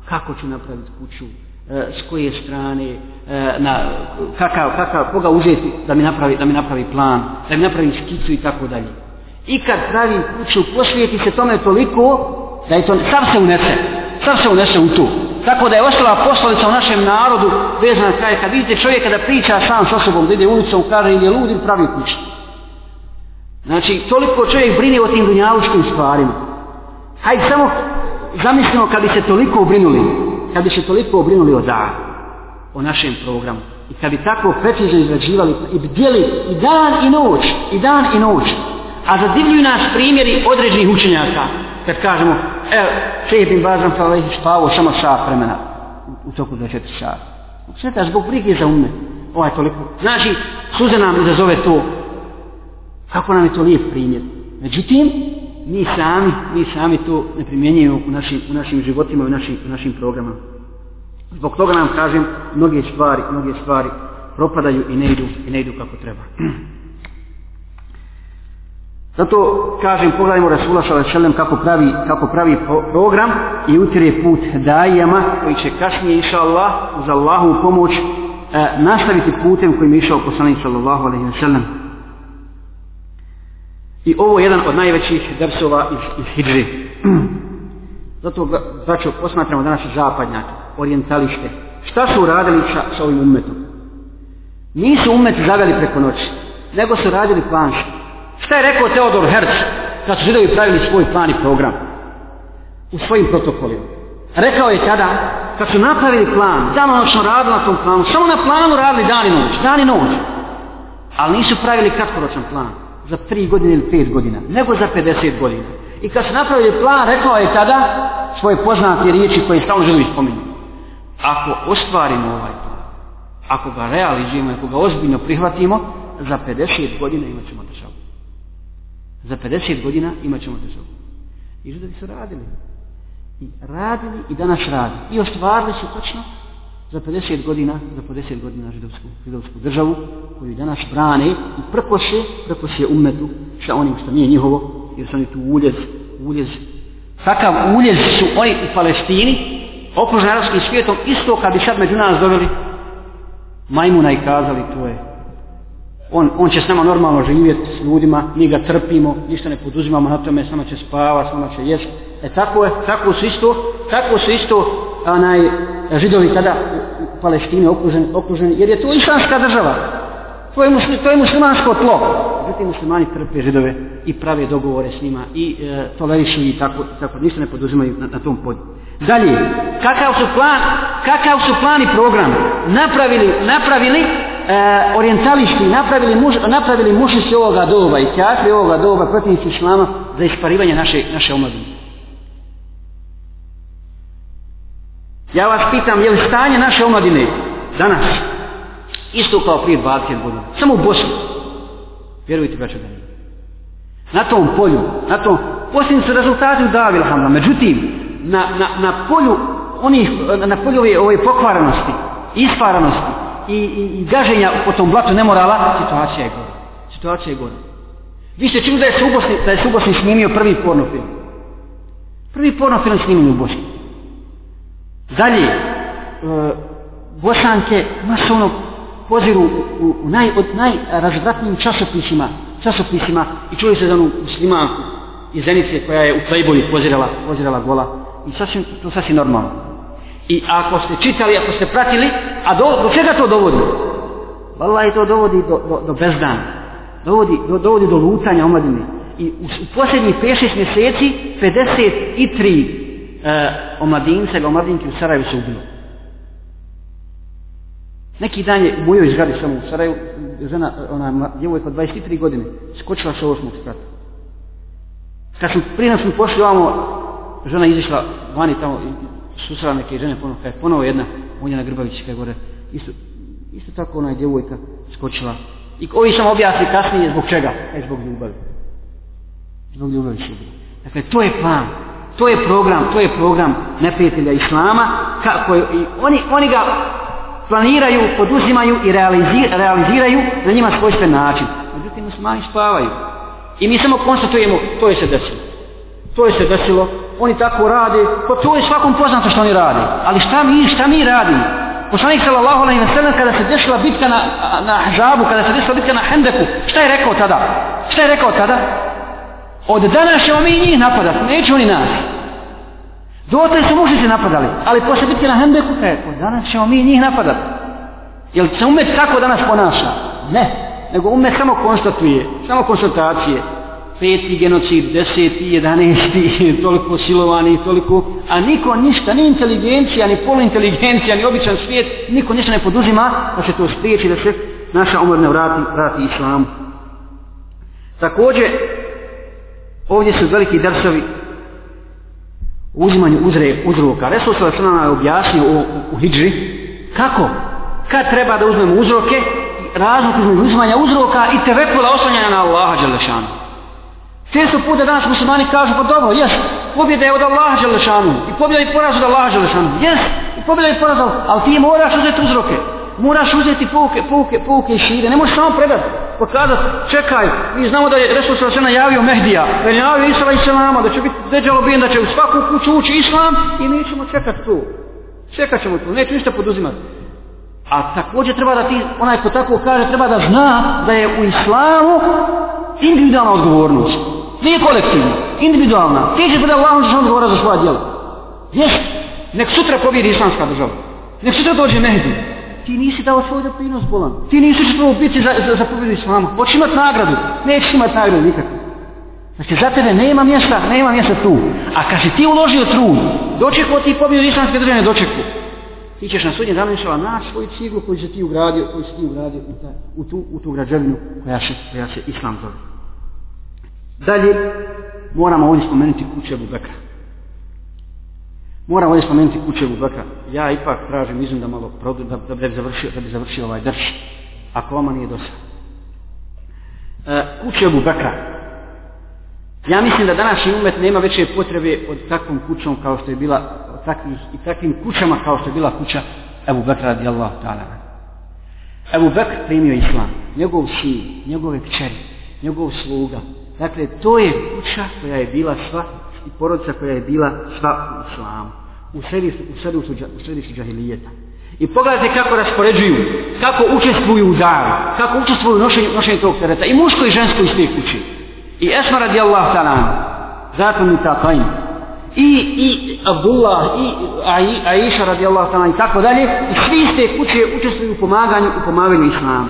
Kako ću napraviti kuću, e, s koje strane, e, na, kakav, kakav, koga uzeti da mi, napravi, da mi napravi plan, da mi napravi skicu i tako dalje. I kad pravi kuću, posvijeti se tome toliko, da je to, sav se unese, sav se unese u to. Tako da je ostala poslovica u našem narodu vezana kraj. Kad vidite čovjeka da priča sam s osobom, da ide ulicom, kaže ili je lud ili pravi kuću. Znači, toliko čovjek brine o tim dunjaluškim stvarima. Hajde samo zamislimo kad bi se toliko obrinuli, kad bi se toliko obrinuli o da, o našem programu. I kad bi tako pretižno izrađivali i bdjeli i dan i noć, i dan i noć. A zadivljuju nas primjeri određenih učenjaka. Kad kažemo, evo, šeh bin Bazan Falehi spavo samo sat vremena u toku 24 sata. Sve ta zbog brige za umne. Ovaj toliko. Znači, suze nam izazove to Kako nam je to lijep primjer. Međutim, mi sami, mi sami to ne primjenjujemo u našim, u našim životima, u našim, u našim programama. Zbog toga nam kažem, mnoge stvari, mnoge stvari propadaju i ne idu, i ne idu kako treba. Zato kažem, pogledajmo Rasula sa Vaselem kako pravi, kako pravi program i utire put dajama koji će kasnije, iša Allah, uz Allahu pomoć, e, nastaviti putem kojim je išao poslanik sallallahu alaihi wa sallam. I ovo je jedan od najvećih drsova iz, iz Hidri. Zato začu, posmatramo danas zapadnjake, orientalište. Šta su uradili sa, sa ovim umetom? Nisu umet zagali preko noći, nego su radili planšu. Šta je rekao Teodor Herz, kad su židovi pravili svoj plan i program? U svojim protokolima. Rekao je tada, kad su napravili plan, danonočno radili na tom planu, samo na planu radili dan i noć, dan i noć. Ali nisu pravili kratkoročan plan za 3 godine ili 5 godina, nego za 50 godina. I kad se napravio plan, rekao je tada svoje poznate riječi koje stalno želim ispominuti. Ako ostvarimo ovaj plan, ako ga realizujemo, ako ga ozbiljno prihvatimo, za 50 godina imat ćemo državu. Za 50 godina imat ćemo državu. I židovi su radili. I radili i danas radili. I ostvarili su točno za 50 godina, za 50 godina židovsku, židovsku državu, koju danas brane i prkose, prkose umetu sa onim što nije njihovo, jer su oni tu uljez, uljez. Takav uljez su oni u Palestini, okružen arabskim svijetom, isto kad bi sad među nas doveli majmuna i kazali to je. On, on će s nama normalno živjeti s ljudima, mi ga trpimo, ništa ne poduzimamo na tome, samo će spava, samo će jesti. E tako je, tako su isto, tako su isto, onaj, židovi tada u Palestini okruženi, okruženi, jer je to islamska država. To je, musli, to je muslimansko tlo. Zatim muslimani trpe židove i prave dogovore s njima i e, tolerišu i tako, tako ništa ne poduzimaju na, na tom podu. Dalje, kakav su, plan, kakav su plan i program napravili, napravili e, orientalisti, napravili, muž, napravili mušici ovoga doba i kjatri ovoga doba protivnici islama za isparivanje naše, naše omladine. Ja vas pitam, je li stanje naše omladine danas isto kao prije 20 godina? Samo u Bosni. Vjerujte, braću da nije. Na tom polju, na tom, posljednji su rezultati u Davila Hamla. Međutim, na, na, na polju onih, na polju ove, ove pokvaranosti, isparanosti i, i, i gaženja po tom blatu nemorala, situacija je gore. Situacija je gore. Vi ste čuli da je Subosni, da je Subosni snimio prvi porno film. Prvi porno film snimio u Bosni. Dalje, e, bosanke masovno poziru u, u, naj, od najrazvratnijim časopisima, časopisima i čuli se za onu muslimanku iz Zenice koja je u Playboyu pozirala, pozirala gola i sasvim, to sasvim normalno. I ako ste čitali, ako ste pratili, a do, do čega to dovodi? Valah i to dovodi do, do, do bezdana. Dovodi, do, dovodi do lutanja omladine. I u, u posljednjih 5-6 mjeseci 53 uh, omladince ili omladinke u Sarajevu se ubilo. Neki dan je u mojoj zgradi samo u Sarajevu, žena, ona djevojka od 23 godine, skočila sa osmog sprata. Kad sam, prije nas pošli ovamo, žena izišla vani tamo, susrela neke žene, ponovo, kaj, ponovo jedna, Unjana Grbavić, kaj gore, isto, isto tako ona djevojka skočila. I ovi sam objasni kasnije zbog čega? E, zbog ljubavi. Zbog ljubavi su Dakle, to je plan to je program, to je program neprijatelja islama, kako je, i oni, oni ga planiraju, poduzimaju i realizir, realiziraju na njima svojstven način. Međutim, muslimani spavaju. I mi samo konstatujemo, to je se desilo. To je se desilo, oni tako rade, pa to je svakom poznato što oni rade. Ali šta mi, šta mi radimo? Poslanik sallallahu alejhi ve sellem kada se desila bitka na na Hžabu, kada se desila bitka na Hendeku, šta je rekao tada? Šta je rekao tada? Od danas ćemo mi njih napadati, neće oni nas. Dotle su mušnici napadali, ali posle biti na Hendeku, e, od danas ćemo mi njih napadati. Jel se umet tako danas ponaša? Ne, nego umet samo konstatuje, samo konstatacije. Peti genocid, deseti, jedanesti, toliko silovani, toliko... A niko ništa, ni inteligencija, ni poluinteligencija, ni običan svijet, niko ništa ne poduzima da se to spriječi, da se naša umrne vrati, vrati islamu. Također, Ovdje su veliki drsovi uzimanju uzre uzroka. Resul se da nam je objasnio u, u, u Hidži kako, kad treba da uzmemo uzroke, razlog između uzmanja uzroka i tevekula oslanjanja na Allaha Đelešanu. Često puta danas muslimani kažu, pa dobro, jes, pobjeda je od Allaha Đelešanu, i pobjeda je poraz od Allaha Đelešanu, jes, i pobjeda je poraz, ali ti moraš uzeti uzroke, moraš uzeti pouke, pouke, pouke i šire, ne možeš samo predati pa kazat, čekaj, mi znamo da je Resul Sala Sena javio Mehdija, da je javio Isala Islama, da će biti deđalo bin, da će u svaku kuću ući Islam i mi ćemo čekat tu. Čekat ćemo tu, neću ništa poduzimati. A također treba da ti, onaj ko tako kaže, treba da zna da je u Islamu individualna odgovornost. Nije kolektivna, individualna. Ti će pred Allahom za odgovora za svoja djela. Jes, nek sutra pobjedi islamska država. Nek sutra dođe Mehdija ti nisi dao svoj doprinos bolan. Ti nisi što u biti za, za, za pobjedu islama. Hoćeš imat nagradu. Nećeš imat nagradu nikako. Znači, za tebe nema mjesta, nema mjesta tu. A kad si ti uložio trud, dočekuo ti pobjedu islamske držane, dočekuo. Ti ćeš na sudnje dana inšala naći svoju ciglu koju si ti ugradio, koju si ti ugradio u, ta, u, tu, u tu građevinu koja se, koja se islam zove. Dalje, moramo ovdje spomenuti kuće Bubekra. Moramo ovdje spomenuti kućevu brka. Ja ipak tražim izum da malo progled, da, da, bi završio, da bi završio ovaj drž. Ako vama nije dosta. E, kućevu brka. Ja mislim da današnji umet nema veće potrebe od takvom kućom kao što je bila takvih, i takvim kućama kao što je bila kuća Ebu Bekra radijallahu ta'ala. Ebu Bekr primio islam. Njegov sin, njegove kćeri, njegov sluga. Dakle, to je kuća koja je bila sva i porodica koja je bila sva u islamu. U središtu, u središtu, u središtu džahilijeta. I pogledajte kako raspoređuju, kako učestvuju u daru, kako učestvuju u nošenju, nošenju tog tereta, i muško i žensko iz te kući. I Esma radijallahu ta'ala, zato mi ta tajn. I, i Abdullah, i Aisha radijallahu ta'ala i tako dalje, i svi iz te kuće učestvuju u pomaganju, u pomaganju islamu.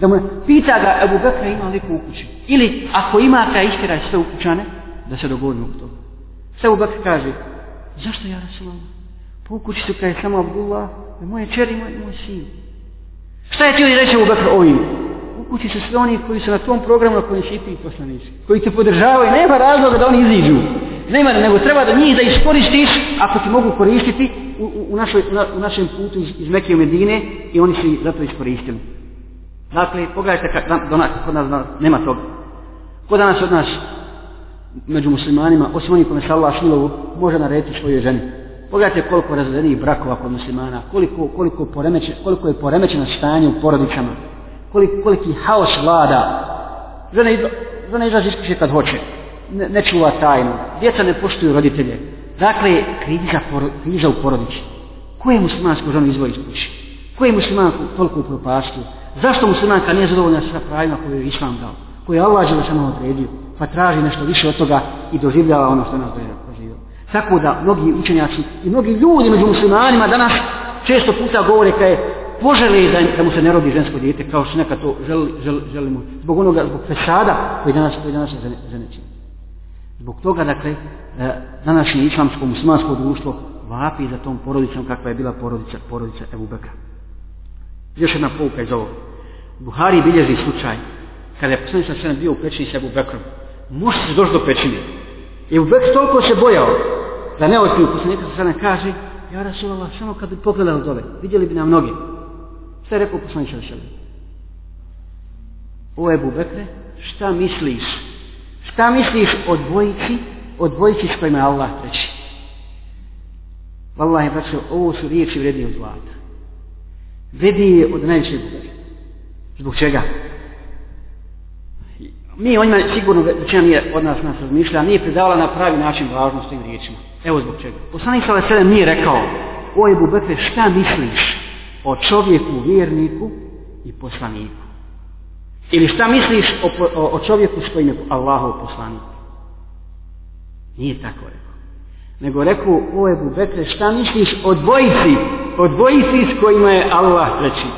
Da mu pita ga, Ebu Bekra ima neku u kući. Ili ako ima taj istiraj sve ukućane, da se dogodi u to. Sve u Bekr kaže, zašto ja Rasulam? Po ukući su kaj samo Abdullah, moje čeri, moj, moj sin. Šta je ti oni reći u Bekr ovim? Ukući su sve oni koji su na tom programu na kojem si ti poslanici. Koji te podržavaju, nema razloga da oni iziđu. Nema, nego treba da njih da iskoristiš, ako ti mogu koristiti u, u, u, našoj, na, u našem putu iz, iz Mekije Medine i oni su zato iskoristili. Dakle, pogledajte, kod nas nema toga. Ko danas od nas među muslimanima, osim onih kome se Allah smilovu, može narediti svojoj ženi? Pogledajte koliko razvedenih brakova kod muslimana, koliko, koliko, poremeće, koliko je poremećeno stanje u porodicama, koliki, koliki haos vlada. Žena, idu, žena izlazi iskuće kad hoće, ne, ne čuva tajnu, djeca ne poštuju roditelje. Dakle, kriza, poro, kriza u porodici. Ko je muslimansko ženu izvoj iz kuće? Ko je muslimansko toliko u propastu? Zašto muslimanka nije zadovoljna sa pravima koje je islam dao? koje Allah je samo odredio, pa traži nešto više od toga i doživljava ono što nas doživio. Tako da mnogi učenjaci i mnogi ljudi među muslimanima danas često puta govore kada je požele da, da mu se ne rodi žensko dijete kao što neka to želi, želi, želimo zbog onoga, zbog fesada koji danas, koji danas je zanečen. Zbog toga, dakle, e, današnje islamsko muslimansko društvo vapi za tom porodicom kakva je bila porodica, porodica Ebu Beka. Još jedna pouka iz ovog. Buhari bilježi slučaj kada je poslanik sa sredom bio u pećini sa Ebu Bekrom, može se doći do pećine. I Ebu Bekr toliko se bojao da ne otpio poslanika sa sredom kaže, ja Rasulallah, samo kad bi pogledao dole, vidjeli bi nam noge. Šta je rekao poslanik sa sredom? O Ebu Bekre, šta misliš? Šta misliš o dvojici, o dvojici s kojima je Allah treći? Wallahi, braćo, ovo su riječi vrednije od zlata. Vrednije od najvećeg Zbog čega? Zbog čega? Mi o njima sigurno većina nije od nas nas razmišlja, nije predavala na pravi način važnost tim riječima. Evo zbog čega. Poslanik sada sada nije rekao, o je bubekve, šta misliš o čovjeku, vjerniku i poslaniku? Ili šta misliš o, o, o čovjeku s kojim je Allahov poslanik? Nije tako rekao. Nego rekao, o je bubekve, šta misliš o dvojici, o dvojici s kojima je Allah treći?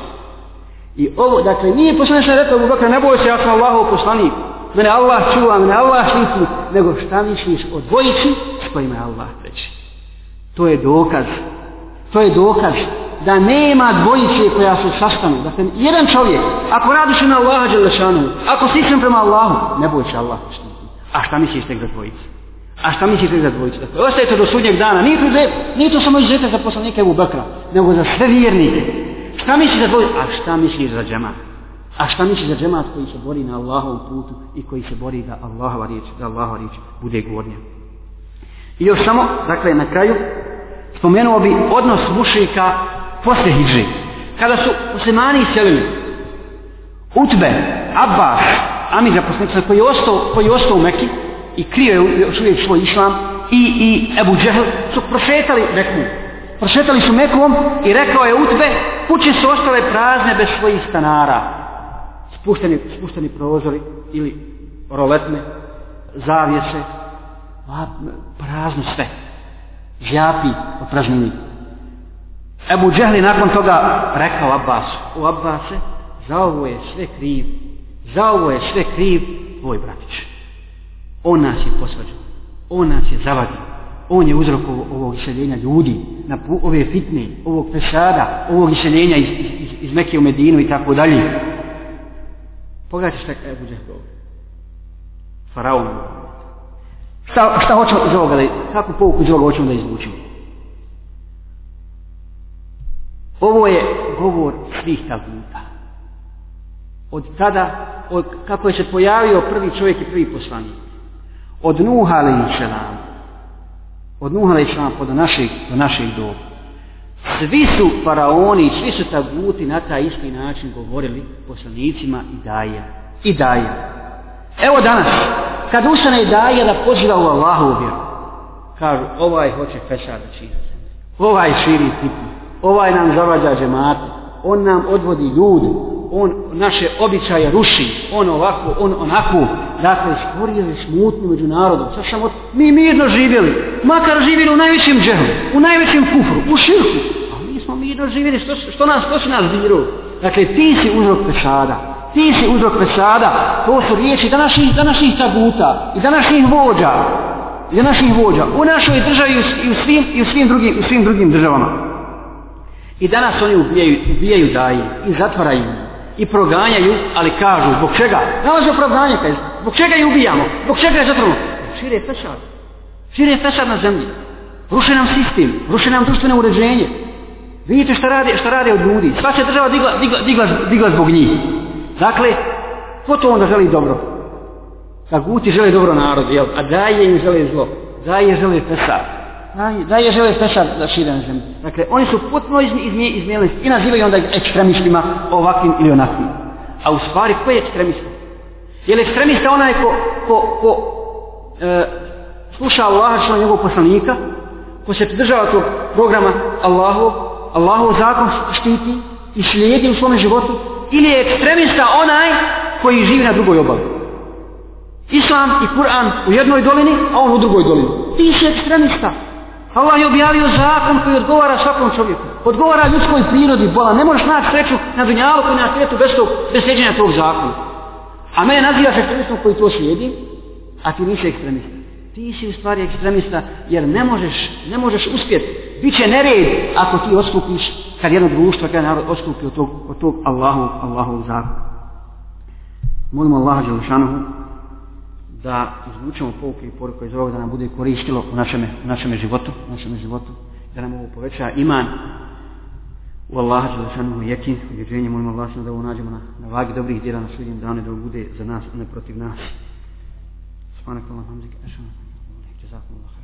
I ovo, dakle, nije poslanik sada rekao, bubekve, ne boj se, ja sam Allahov poslanik mene Allah čuva, mene Allah štiti, nego šta misliš o dvojici s kojima je Allah treći. To je dokaz. To je dokaz da nema dvojice koja se sastanu. Da se jedan čovjek, ako radiš na Allaha Đelešanu, ako sličem prema Allahu, ne boj se Allah štiti. A šta misliš tek za dvojicu? A šta mislite za dvojicu? Dakle, ostajete do sudnjeg dana. Nije, prize, nije to samo izuzete za poslanika Ebu Bekra, nego za sve vjernike. Šta mislite za dvojicu? A šta mislite za džemat? A šta misli za džemat koji se bori na Allahovom putu i koji se bori da Allahova riječ, da Allahova riječ bude gornja? I još samo, dakle, na kraju, spomenuo bi odnos mušika posle hijri. Kada su muslimani iselili, Utbe, Abbas, Amir zaposlenik, koji je ostao, koji je ostao u Mekki i krio je još uvijek svoj islam, i, i Ebu Džehl su prošetali Mekku. Prošetali su Mekkom i rekao je Utbe, kuće su ostale prazne bez svojih stanara spušteni, spušteni prozori ili roletne, zavijese, prazno sve. Žjapi od praznini. Ebu Džehli nakon toga rekao Abbas, u Abbase, za ovo je sve kriv, za ovo je sve kriv tvoj bratić. On nas je posvađao, on nas je zavadio, on je uzrok ovog iseljenja ljudi, na ove fitne, ovog pesada, ovog iseljenja iz, iz, iz Mekije u Medinu i tako dalje. Pogledajte šta je Ebu Džehl govori. Faraon. Šta, šta hoćemo iz ovoga, kakvu pouku iz ovoga hoćemo da izvučimo? Ovo je govor svih tabuta. Od tada, od kako je se pojavio prvi čovjek i prvi poslanik. Od Nuhala i Čelama. Od Nuhala i Čelama, pa do našeg, do našeg doba svi su faraoni, svi su taguti na taj isti način govorili poslanicima i daje. I daje. Evo danas, kad ustane i daje da poziva u Allahu vjeru, kažu, ovaj hoće fesad da čini. Ovaj širi tipu. Ovaj nam zavađa džemate. On nam odvodi ljudi on naše običaje ruši, on ovako, on onako, dakle, stvorio je smutnu među narodom. Sad samo mi mirno živjeli, makar živjeli u najvećem džehu, u najvećem kufru, u širku. A mi smo mirno živjeli, što, što nas, što se nas diru? Dakle, ti si uzrok pesada, ti si uzrok pesada, to su riječi današnjih, današnjih taguta i današnjih vođa, i današnjih vođa, u našoj državi i u svim, i u svim, drugim, u svim drugim državama. I danas oni ubijaju, ubijaju daje i zatvaraju ih i proganjaju, ali kažu, zbog čega? Nalaze opravdanje, kaj, zbog čega je ubijamo? Zbog čega je zatrvo? Šire je fešar. Šire je fešar na zemlji. Ruše nam sistem, ruše nam društvene uređenje. Vidite šta radi, šta radi od ljudi. Sva se država digla, digla, digla, digla zbog njih. Dakle, ko to onda želi dobro? Da guti žele dobro narod, jel? A daje im žele zlo. Daje žele fešar naj, najje žele fesad da šire na zemlji. Dakle, oni su potpuno izmijeli izmi, i nazivaju onda ekstremistima ovakvim ili onakvim. A u stvari, ko je ekstremista? Je li ekstremista onaj ko, ko, ko e, sluša Allaha što je njegov poslanika, ko se pridržava tog programa Allahu, Allahu zakon štiti i slijedi u svome životu, ili je ekstremista onaj koji živi na drugoj obali. Islam i Kur'an u jednoj dolini, a on u drugoj dolini. Ti si ekstremista. Allah je objavio zakon koji odgovara svakom čovjeku. Odgovara ljudskoj prirodi, bola. Ne možeš naći sreću na dunjalu koji na svijetu bez, tog, bez sjeđenja tog zakona. A mene naziva se ekstremistom koji to slijedi, a ti nisi ekstremista. Ti si u stvari ekstremista jer ne možeš, ne možeš uspjeti. Biće nered ako ti odstupiš kad jedno društvo, kad narod odstupi od tog, od tog Allahov, Allahov zakona. Molimo Allaha Đelšanohu da izvučemo pouke i poruke iz ovoga da nam bude koristilo u našem u našem životu, u našem životu da nam ovo poveća iman u Allaha da se nam jekin, vjerujemo molimo Allaha da ovo nađemo na, na vagi dobrih djela na sudnjem danu da ovo bude za nas ne protiv nas. Subhanakallahumma hamdika ashhadu an la ilaha illa anta astaghfiruka wa atubu ilaik.